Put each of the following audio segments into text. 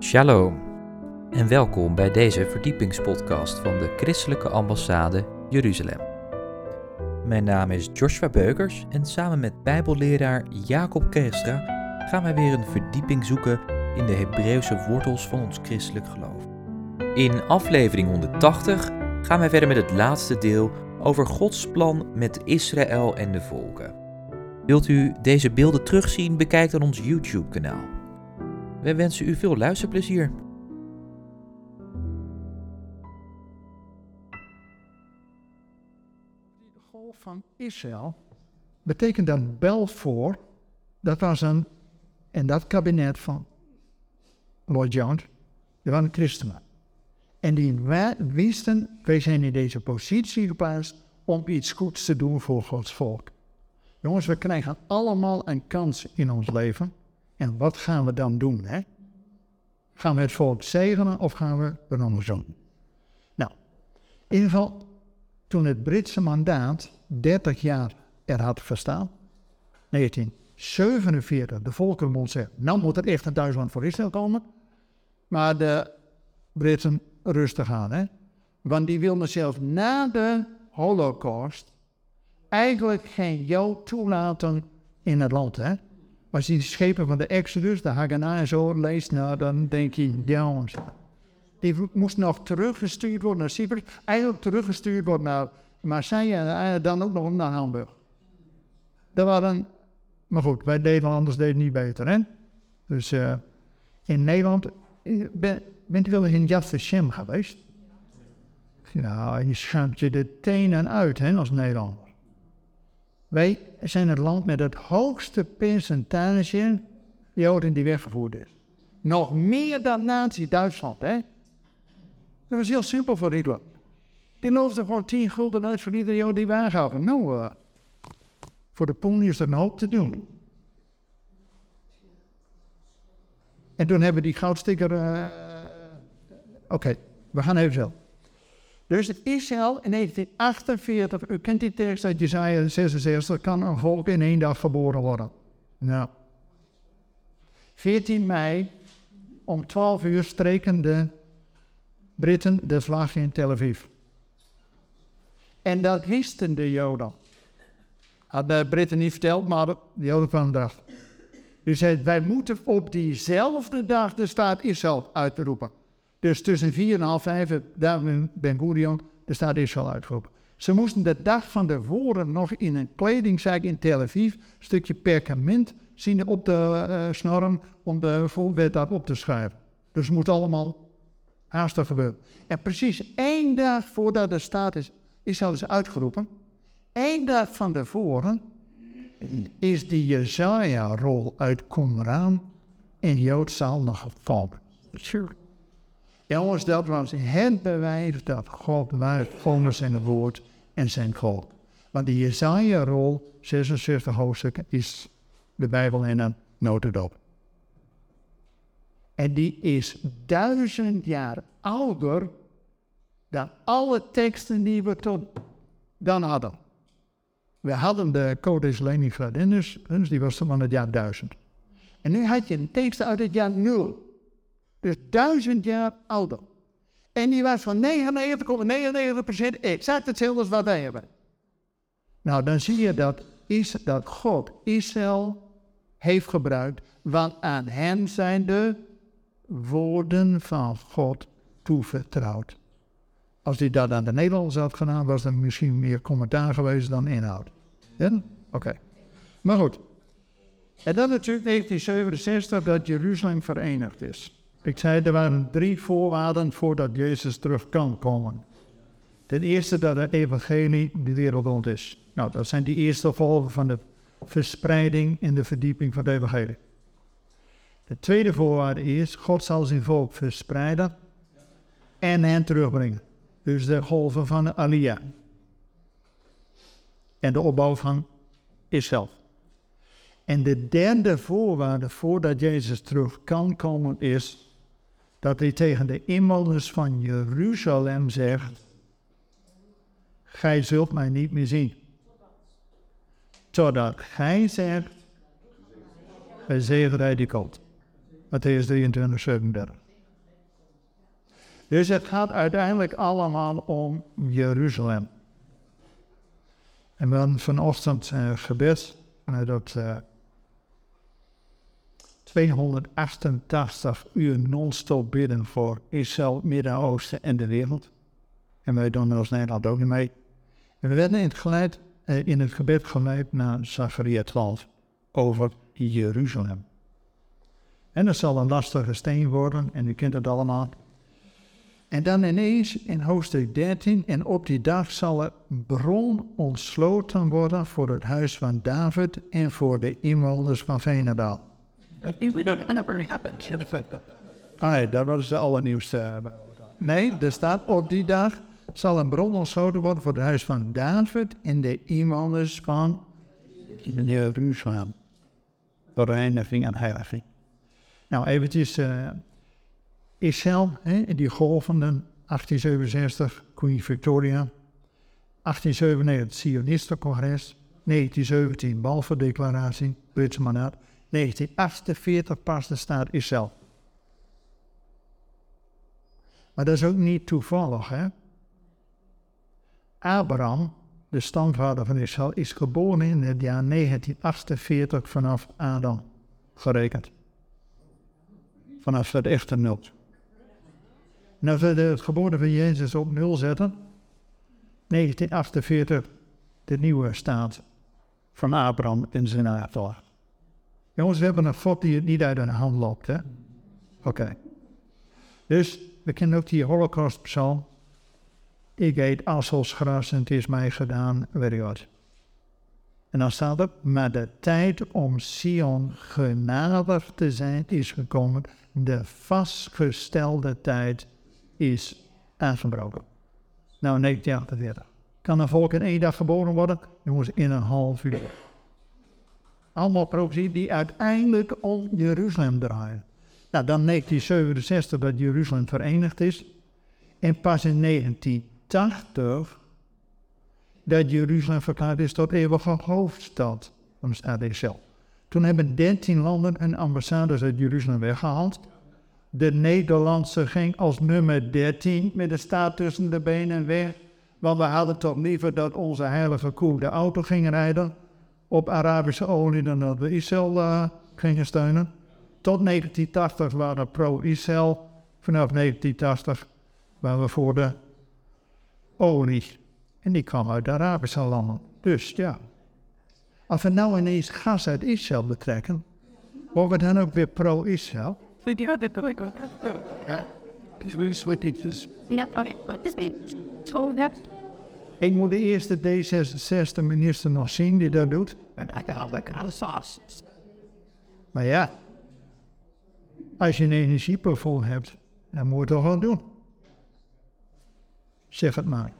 Shalom en welkom bij deze verdiepingspodcast van de Christelijke Ambassade Jeruzalem. Mijn naam is Joshua Beukers en samen met Bijbelleraar Jacob Kerstra gaan wij weer een verdieping zoeken in de Hebreeuwse wortels van ons christelijk geloof. In aflevering 180 gaan wij verder met het laatste deel over Gods plan met Israël en de volken. Wilt u deze beelden terugzien? Bekijk dan ons YouTube-kanaal. Wij wensen u veel luisterplezier. De golf van Israël betekent dat Balfour, dat was een, en dat kabinet van Lloyd Jones, die waren christenen. En die wisten, wij zijn in deze positie geplaatst om iets goeds te doen voor Gods volk. Jongens, we krijgen allemaal een kans in ons leven. En wat gaan we dan doen, hè? Gaan we het volk zegenen of gaan we er andersom? Nou, in ieder geval, toen het Britse mandaat 30 jaar er had verstaan, 1947, de Volkerenbond zegt, nou moet er echt een Duitsland voor Israël komen. Maar de Britten rustig aan, hè. Want die wilden zelfs na de holocaust eigenlijk geen Jood toelaten in het land, hè. Als je die schepen van de Exodus, de Haganah en zo leest, nou, dan denk je, jongens, die moesten nog teruggestuurd worden naar Cyprus. Eigenlijk teruggestuurd worden naar Marseille en eh, dan ook nog naar Hamburg. Dat waren, maar goed, wij Nederlanders deden niet beter, hè. Dus eh, in Nederland, eh, ben, bent u wel eens in Yad Vashem geweest? Nou, je schaamt je de tenen uit, hè, als Nederlander. Wij zijn het land met het hoogste percentage Joden die weggevoerd is. Nog meer dan Nazi-Duitsland, hè? Dat was heel simpel voor Hitler. Die loofde gewoon 10 gulden uit voor iedere Jood die we aangaven. Nou, eh, voor de pony is er een hoop te doen. En toen hebben die goudsticker. eh, Oké, we gaan even zo. Dus Israël in 1948, u kent die tekst uit Jesaja 66, kan een volk in één dag geboren worden. Nou. 14 mei om 12 uur streken de Britten de vlag in Tel Aviv. En dat wisten de Joden. Had de Britten niet verteld, maar de Joden kwamen erachter. Dus zei, wij moeten op diezelfde dag de staat Israël uitroepen. Dus tussen 4 en half 5, daar Ben Gurion, de staat Israël uitgeroepen. Ze moesten de dag van tevoren nog in een kledingzaak in Tel Aviv een stukje perkament zien op de uh, snorren om de voorwet daarop te schrijven. Dus het moet allemaal haastig gebeuren. En precies één dag voordat de staat is, Israël is uitgeroepen, één dag van tevoren is die Jezaja-rol uit Qumran in Joodzaal nog gevallen. Jongens, dat was het bewijs dat God waard onder zijn woord en zijn volk. Want die Jezaja-rol, 66 hoofdstukken, is de Bijbel in een notendop. En die is duizend jaar ouder dan alle teksten die we tot dan hadden. We hadden de Codex Leningradinus, die was van het jaar 1000. En nu had je een tekst uit het jaar 0. Dus duizend jaar ouder. En die was van 99,99% exact hetzelfde als wat wij hebben. Nou, dan zie je dat, is, dat God Israël heeft gebruikt, want aan hem zijn de woorden van God toevertrouwd. Als hij dat aan de Nederlanders had gedaan, was er misschien meer commentaar geweest dan inhoud. Ja? Oké. Maar goed. En dan natuurlijk 1967 dat Jeruzalem verenigd is. Ik zei, er waren drie voorwaarden voordat Jezus terug kan komen. Ten eerste dat het evangelie de wereld rond is. Nou, dat zijn die eerste gevolgen van de verspreiding en de verdieping van het evangelie. De tweede voorwaarde is, God zal zijn volk verspreiden en hen terugbrengen. Dus de golven van de. En de opbouw van Israël. En de derde voorwaarde voordat Jezus terug kan komen is dat hij tegen de inwoners van Jeruzalem zegt: Gij zult mij niet meer zien. Totdat gij zegt: Bij zegerij die komt. Matthäus 23, 37. Dus het gaat uiteindelijk allemaal om Jeruzalem. En hadden vanochtend uh, gebed dat uh, 288 uur non-stop bidden voor Israël, Midden-Oosten en de wereld. En wij doen als Nederland ook niet mee. En we werden in het, geleid, eh, in het gebed geleid naar Zacharia 12 over Jeruzalem. En dat zal een lastige steen worden, en u kent het allemaal. En dan ineens in hoofdstuk 13, en op die dag zal er bron ontsloten worden voor het huis van David en voor de inwoners van Venendaal. Ah, dat was de allernieuwste. Nee, er staat op die dag zal een bron ontsloten worden voor het huis van David en de inwoners van Jeruzalem. De reiniging en heiliging. Nou, eventjes uh, Israël, hè, die golvende 1867, Queen Victoria. 1897 het Sionistencongres. 1917 Balfour-declaratie, Britse. 1948 pas de staat Israël. Maar dat is ook niet toevallig, hè? Abraham, de stamvader van Israël, is geboren in het jaar 1948 vanaf Adam gerekend. Vanaf het echte nul. En als we het geboorte van Jezus op nul zetten, 1948, de nieuwe staat van Abraham in zijn nageslacht. Jongens, we hebben een God die het niet uit de hand loopt, hè? Oké. Dus we kennen ook die Holocaust-psalm. Ik eet asselsgras en het is mij gedaan, very good. En dan staat er, maar de tijd om Sion genadig te zijn is gekomen. De vastgestelde tijd is aangebroken. Nou, 1948. Kan een volk in één dag geboren worden? Jongens, in een half uur. Allemaal profetieën die uiteindelijk om Jeruzalem draaien. Nou, dan 1967 dat Jeruzalem verenigd is. En pas in 1980 dat Jeruzalem verklaard is tot eeuwige hoofdstad van de staat Israël. Toen hebben 13 landen hun ambassades uit Jeruzalem weggehaald. De Nederlandse ging als nummer 13 met de staat tussen de benen weg. Want we hadden toch liever dat onze heilige koe de auto ging rijden op Arabische olie dan dat we Israël uh, gingen steunen. Tot 1980 waren we pro-Israël. Vanaf 1980 waren we voor de olie. En die kwam uit de Arabische landen. Dus ja. Als we nou ineens gas uit Israël betrekken, worden we dan ook weer pro-Israël? Ja. Ik moet de eerste D66 minister nog zien die dat doet. Maar ja, als je een energieplafond hebt, dan moet je het toch wel doen. Zeg het maar.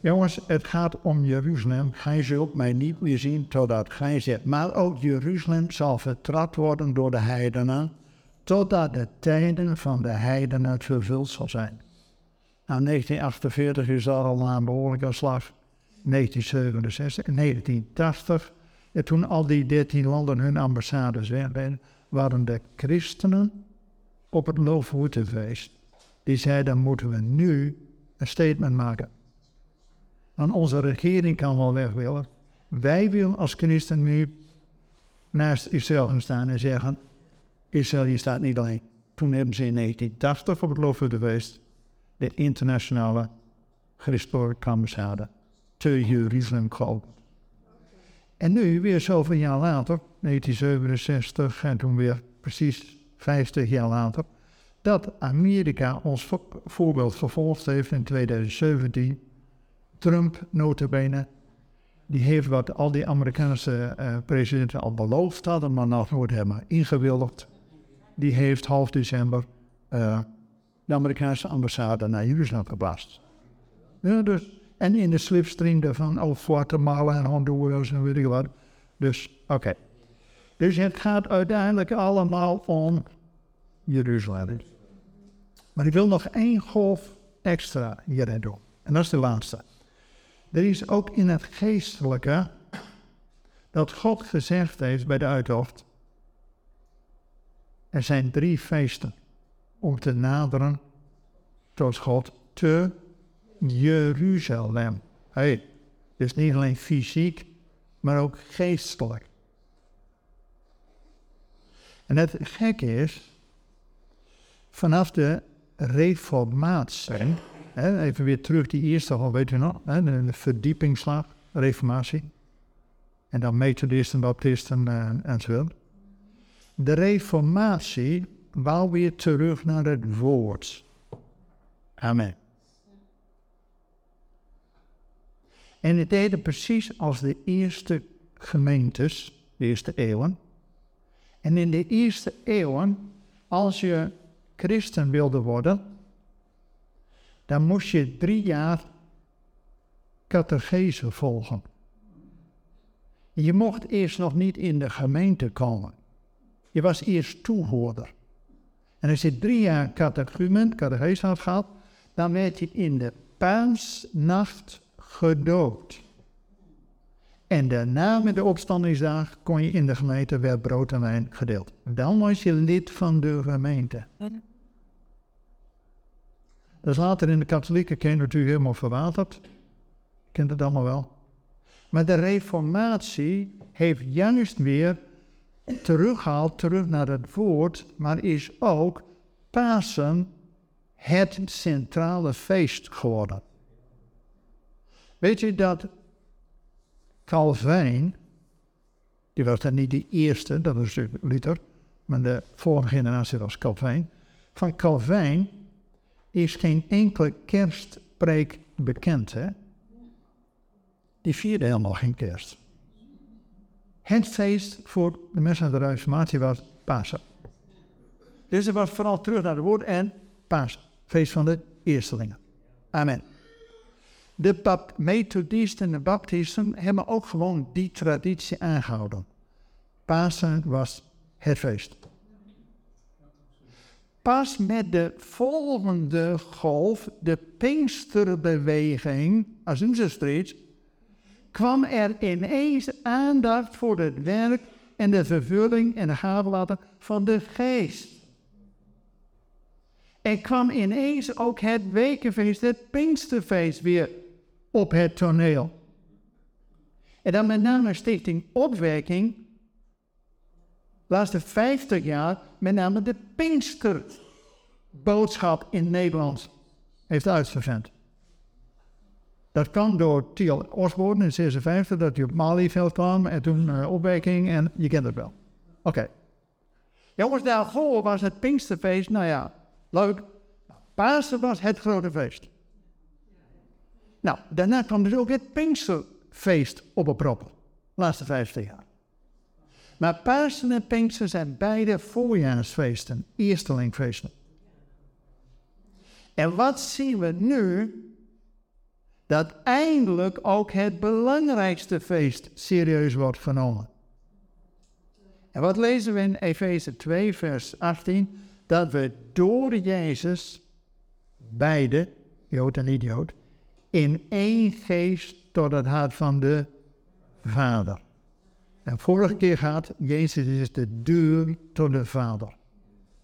Jongens, het gaat om Jeruzalem. Gij zult mij niet meer zien totdat gij zegt. Maar ook Jeruzalem zal vertrapt worden door de heidenen, totdat de tijden van de heidenen vervuld zal zijn. Nou, 1948 is al een behoorlijke slag. 1967, 1980. En toen al die 13 landen hun ambassades werden, waren de christenen op het Loofhoetenfeest. Die zeiden, dan moeten we nu een statement maken. Want onze regering kan wel weg willen. Wij willen als christen nu naast Israël gaan staan en zeggen, Israël, je staat niet alleen. Toen hebben ze in 1980 op het Loofhuttefeest de internationale christelijke ambassade te Jeruzalem geopend. En nu, weer zoveel jaar later, 1967 en toen weer precies 50 jaar later, dat Amerika ons voorbeeld gevolgd heeft in 2017. Trump, notabene, die heeft wat al die Amerikaanse uh, presidenten al beloofd hadden, maar nog nooit hebben ingewilligd. Die heeft half december uh, de Amerikaanse ambassade naar Jeruzalem gebracht. Ja, dus, en in de slipstream daarvan, oh, Guatemala en Honduras en weet ik wat. Dus, oké. Dus het gaat uiteindelijk allemaal om Jeruzalem. Maar ik wil nog één golf extra hierin doen. En dat is de laatste. Er is ook in het geestelijke dat God gezegd heeft bij de uittocht. Er zijn drie feesten om te naderen tot God te Jeruzalem. Hey, dus niet alleen fysiek, maar ook geestelijk. En het gekke is, vanaf de reformatie, even weer terug die eerste weet u nog, de, verdiepingsslag, reformatie. En dan methodisten, baptisten uh, enzovoort. De reformatie wou weer terug naar het woord. Amen. En het deden precies als de eerste gemeentes, de eerste eeuwen. En in de eerste eeuwen, als je christen wilde worden, dan moest je drie jaar catechese volgen. Je mocht eerst nog niet in de gemeente komen. Je was eerst toehoorder. En als je drie jaar catechumen, catechese had gehad, dan werd je in de paasnacht gedood. En daarna met de opstandingsdag kon je in de gemeente werd brood en wijn gedeeld. Dan was je lid van de gemeente. Dat is later in de katholieke kerk natuurlijk helemaal verwaterd. Je kent het allemaal wel. Maar de reformatie heeft juist weer teruggehaald, terug naar het woord, maar is ook Pasen het centrale feest geworden. Weet je dat Calvijn, die was dan niet de eerste, dat is Luther, maar de vorige generatie was Calvijn. Van Calvijn is geen enkele kerstpreek bekend, hè? Die vierde helemaal geen kerst. Het feest voor de mensen aan de Reformatie was Pasen. Dus er was vooral terug naar het woord en Pasen. Feest van de eerstelingen. Amen. De Methodisten en de Baptisten hebben ook gewoon die traditie aangehouden. Pasen was het feest. Pas met de volgende golf, de Pinksterbeweging, als Street, kwam er ineens aandacht voor het werk en de vervulling en de gavelaten van de geest. Er kwam ineens ook het wekenfeest, het Pinksterfeest weer op het toneel. En dan met name Stichting Opwerking, laatste 50 jaar, met name de Pinksterboodschap in Nederland heeft uitvervent. Dat kan door Thiel Osborne in 56, dat hij op Malieveld kwam en toen uh, opwerking en je kent het wel. Oké. Jongens, daarvoor was het Pinksterfeest, nou ja, leuk. Pasen was het grote feest. Nou, daarna kwam dus ook het Pinksterfeest op een proppen. De laatste 50 jaar. Maar Pasen en Pinkster zijn beide voorjaarsfeesten, eerstelingfeesten. En wat zien we nu? Dat eindelijk ook het belangrijkste feest serieus wordt genomen. En wat lezen we in Efeze 2, vers 18? Dat we door Jezus, beide, Jood en niet-Jood, in één geest tot het hart van de Vader. En vorige keer gaat, Jezus is de deur tot de Vader.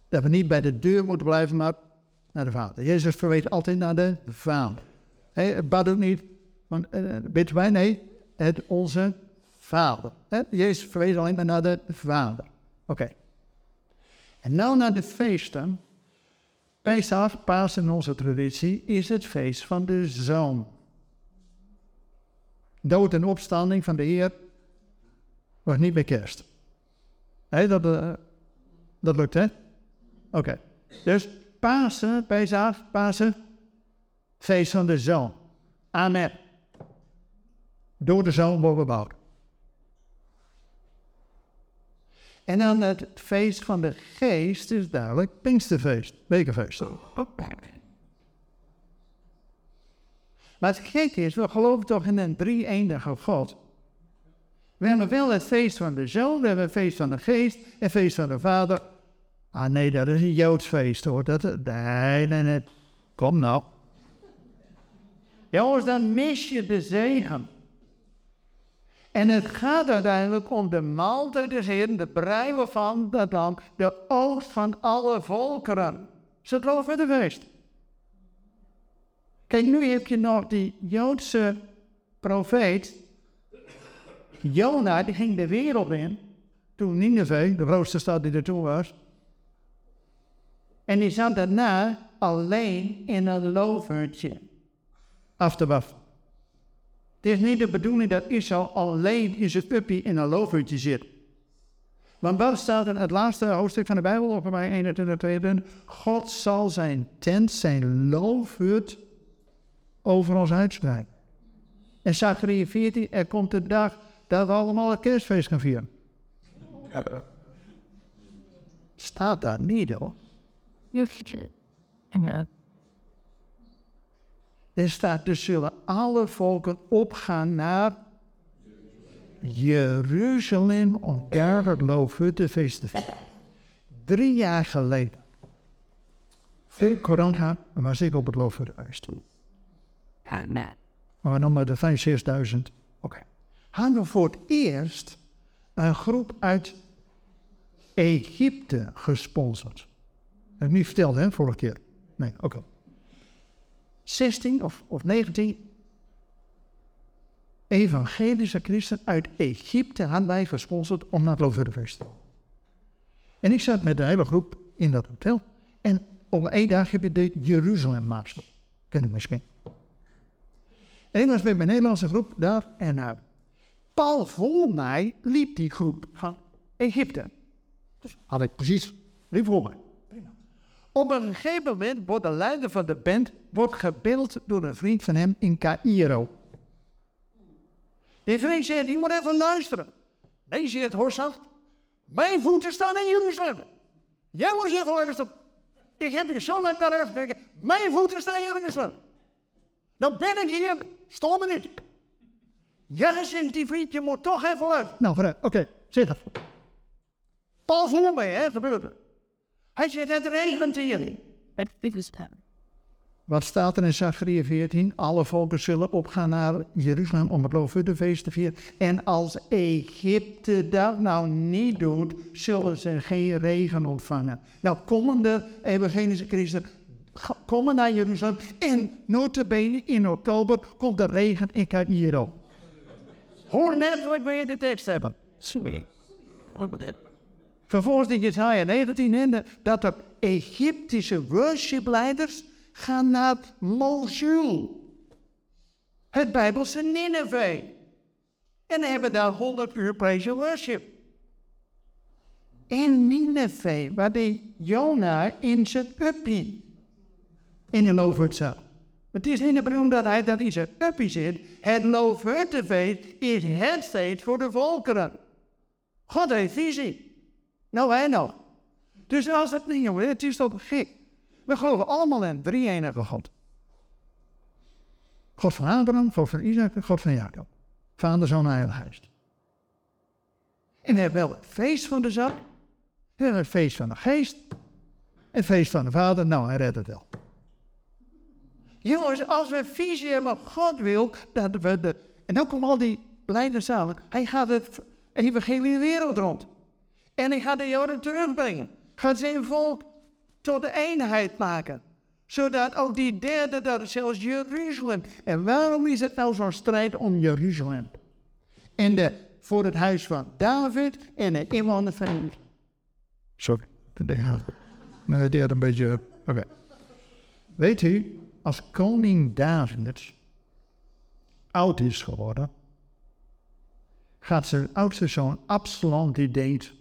Dat we niet bij de deur moeten blijven, maar naar de Vader. Jezus verweet altijd naar de Vader. Het bad ook niet, want uh, bidden wij? Nee, het onze Vader. He, Jezus verwees alleen maar naar de Vader. Oké. En nou naar de feesten. Pesach, Paas in onze traditie, is het feest van de Zoon. Dood en opstanding van de Heer was niet meer kerst. Dat, uh, dat lukt, hè? Oké. Dus Pasen, Pesach, Pasen, feest van de Zoon. Amen. Door de Zoon worden we bouwd. En dan het feest van de geest is duidelijk Pinksterfeest, bekerfeest. Maar het gekke is, we geloven toch in een drie-enige God. We hebben wel het feest van de zoon, we hebben het feest van de geest, het feest van de vader. Ah nee, dat is een Joods feest hoor. Dat, nee, nee, nee. Kom nou. Jongens, dan mis je de zegen. En het gaat uiteindelijk om de maaltijd des de breien van dat land, de oogst van alle volkeren. Ze geloven de feest. Kijk, nu heb je nog die Joodse profeet. Jona, die ging de wereld in. Toen Nineveh, de grootste stad die er toen was. En die zat daarna alleen in een lovertje af te wachten. Het is niet de bedoeling dat Israël alleen in zijn puppy in een lovertje zit. Want wat staat in het laatste hoofdstuk van de Bijbel, op mij 21, 22? God zal zijn tent, zijn loofhut over ons uitspreiden. En Zachariah 14, er komt de dag dat we allemaal het kerstfeest gaan vieren. Staat daar niet hoor. Er staat, dus zullen alle volken opgaan naar Jeruzalem om daar het te vieren. Drie jaar geleden. Veel corona was ik op het loofhuttenfeest. Maar nog maar de 5.000, 6.000. Oké. Hadden we voor het eerst een groep uit Egypte gesponsord. Heb ik niet verteld, hè, vorige keer? Nee, oké. 16 of, of 19 evangelische christen uit Egypte hadden wij gesponsord om naar gaan. En ik zat met de hele groep in dat hotel. En op één dag heb je de Jeruzalem Master. Ken je misschien. En ik was met mijn Nederlandse groep daar. En uh, Paul voor mij liep die groep van Egypte. Dus had ik precies, liep voor mij. Op een gegeven moment wordt de leider van de band wordt gebeld door een vriend van hem in Cairo. Die vriend zegt, je moet even luisteren. Nee, zegt Horsaf, mijn voeten staan in Jeruzalem. Jij moet even luisteren. Ik heb je zo net naar even mijn voeten staan in Jeruzalem. Dan ben ik hier, stom me niet. Ja, zegt die vriend, je moet toch even luisteren. Nou, oké, okay, zit er. Paul voor mij, hè, gebeurt er. Hij zegt, het regent hier. Het is Wat staat er in Zachariah 14? Alle volken zullen opgaan naar Jeruzalem om het Loofhuttenfeest te vieren. En als Egypte dat nou niet doet, zullen ze geen regen ontvangen. Nou, komende evangelische christen komen naar Jeruzalem. En notabene in oktober komt de regen in Cairo. Hoor net wat we in de tekst hebben. Sorry. Vervolgens in Jesaja 19 in dat de Egyptische worshipleiders gaan naar Mosul. Het Bijbelse Nineveh. En hebben daar 100 uur praise worship. In Nineveh, waar de Jona in zijn puppy in een loofhut zat. Het is niet de bedoeling dat hij in zijn puppy zit. Het loofhuttenfeest is het feest voor de volkeren. God heeft visie. Nou, wij nog. Dus als het niet, jongen, het is toch gek. We geloven allemaal in drie enige God. God van Abraham, God van Isaac God van Jacob. Vader, Zoon en Heilige. En we hebben wel het feest van de zak. We hebben het feest van de geest. Het feest van de vader. Nou, hij redt het wel. Jongens, als we visie hebben God wil, dat we de... En dan komen al die blijde zalen. Hij gaat het evangelie de wereld rond. En hij gaat de Joden terugbrengen. Gaat zijn volk tot de eenheid maken. Zodat ook die derde, dat is zelfs Jeruzalem. En waarom is het nou zo'n strijd om Jeruzalem? En de, voor het huis van David en de van... Sorry, de derde een beetje... Oké. Weet u, als koning David oud is geworden, gaat zijn oudste zoon Absalom die denkt,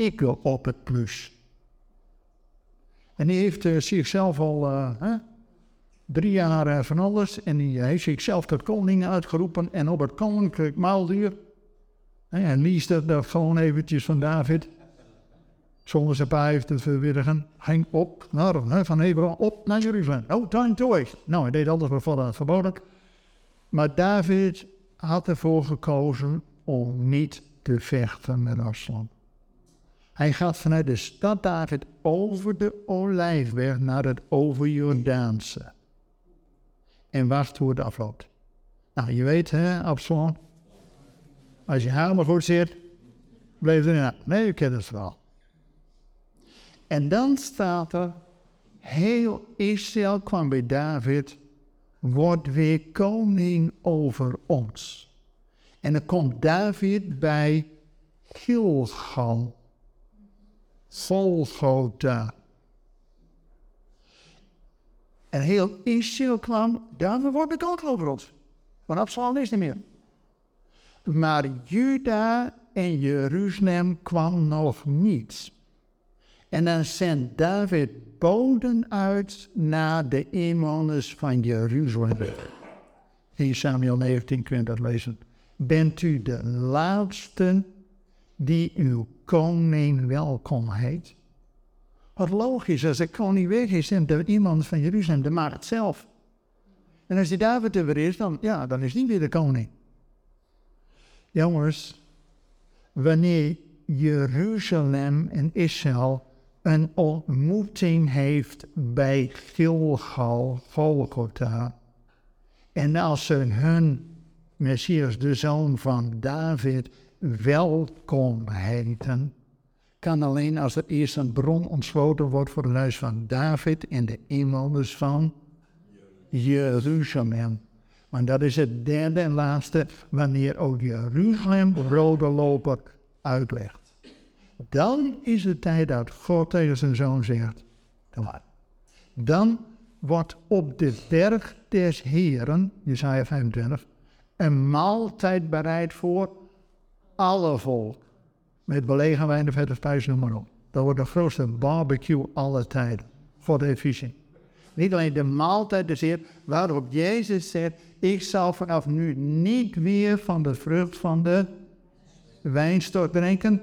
ik wil op het plus. En die heeft uh, zichzelf al uh, drie jaar uh, van alles. En die heeft zichzelf tot koning uitgeroepen. En op het koninklijk maalduur. En liest dat gewoon eventjes van David. Zonder zijn paai te verwilligen. Ging op naar, van Hebron op naar Jeruzalem. No time to waste. Nou, hij deed alles wat het verboden. Maar David had ervoor gekozen om niet te vechten met Absalom. Hij gaat vanuit de stad David over de Olijfberg naar het overjordaanse. En wacht hoe het afloopt. Nou, je weet, hè, Absalom. Als je helemaal goed zit, bleef er niet Nee, je kent het wel. En dan staat er, heel Israël kwam bij David wordt weer koning over ons. En dan komt David bij Gilgal, Golgotha. En heel Israël kwam, daarvoor wordt het ook over ons. Want Absalom is niet meer. Maar Juda en Jeruzalem kwam nog niet. En dan zendt David boden uit naar de inwoners van Jeruzalem. In Samuel 19 kun je dat lezen. Bent u de laatste die uw koning welkom heet? Wat logisch, als de koning weg is en de iemand van Jeruzalem, de maakt het zelf. En als die David er weer is, dan, ja, dan is die weer de koning. Jongens, wanneer Jeruzalem en Israël een ontmoeting heeft bij Gilgal, Golgotha, en als ze hun Messias, de zoon van David, welkom heten, kan alleen als er eerst een bron ontsloten wordt voor het huis van David en de inwoners van Jeruzalem. Maar dat is het derde en laatste, wanneer ook Jeruzalem rode loper uitlegt. Dan is het tijd dat God tegen zijn zoon zegt, dan wordt op de berg des Heren, Jesaja 25, een maaltijd bereid voor alle volk. Met belegen wijn, de vette spijs, noem maar op. Dat wordt de grootste barbecue aller tijden. God heeft visie. Niet alleen de maaltijd des Heer, waarop Jezus zegt, ik zal vanaf nu niet meer van de vrucht van de wijnstok drinken,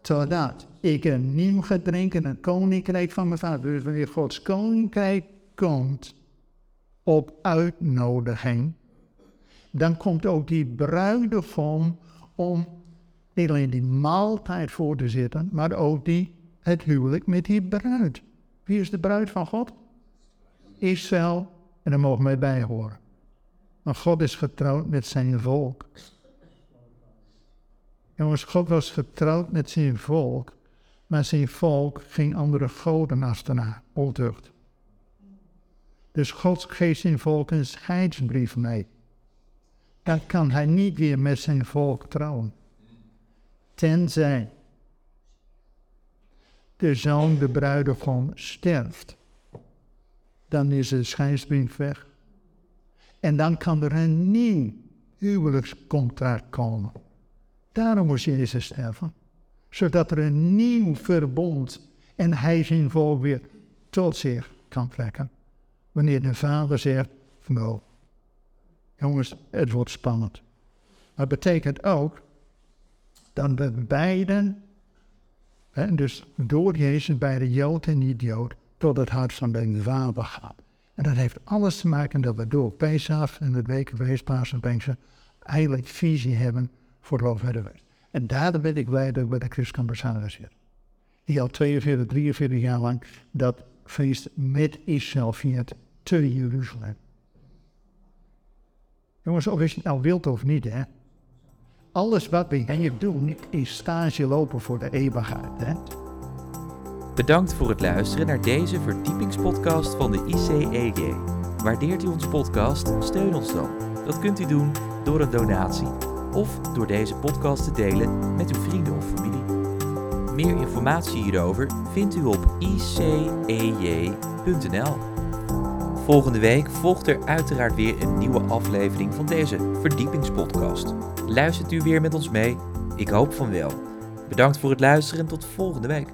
totdat ik een nieuw ga een koninkrijk van mijn vader. Dus wanneer Gods koninkrijk komt op uitnodiging, dan komt ook die bruidegom om niet alleen die maaltijd voor te zitten, maar ook die, het huwelijk met die bruid. Wie is de bruid van God? Israël, en daar mogen wij bij horen. Maar God is getrouwd met zijn volk. Jongens, God was getrouwd met zijn volk, maar zijn volk ging andere goden achterna, ontucht. Dus God geeft zijn volk een scheidsbrief mee. Dan kan hij niet weer met zijn volk trouwen. Tenzij de zoon, de bruidegom, sterft. Dan is de scheidsbrief weg. En dan kan er een nieuw huwelijkscontract komen. Daarom moest Jezus sterven. Zodat er een nieuw verbond en hij zijn volk weer tot zich kan trekken. Wanneer de vader zegt, nou, jongens, het wordt spannend. Maar betekent ook dat we beiden, hè, dus door Jezus, bij de Jood en niet-Jood, tot het hart van de vader gaan. En dat heeft alles te maken dat we door Pesach en het weken Weespaas en Pinkster eigenlijk visie hebben voor verder werd. En daar ben ik blij dat ik bij de Christelijke zit. Die al 42, 43 jaar lang dat feest met Israël viert te Jeruzalem. Jongens, of je het nou wilt of niet, hè. Alles wat we hier doen is stage lopen voor de eeuwigheid, hè. Bedankt voor het luisteren naar deze verdiepingspodcast van de ICEJ. Waardeert u onze podcast? Steun ons dan. Dat kunt u doen door een donatie of door deze podcast te delen met uw vrienden of familie. Meer informatie hierover vindt u op icej.nl. Volgende week volgt er uiteraard weer een nieuwe aflevering van deze verdiepingspodcast. Luistert u weer met ons mee? Ik hoop van wel. Bedankt voor het luisteren en tot volgende week.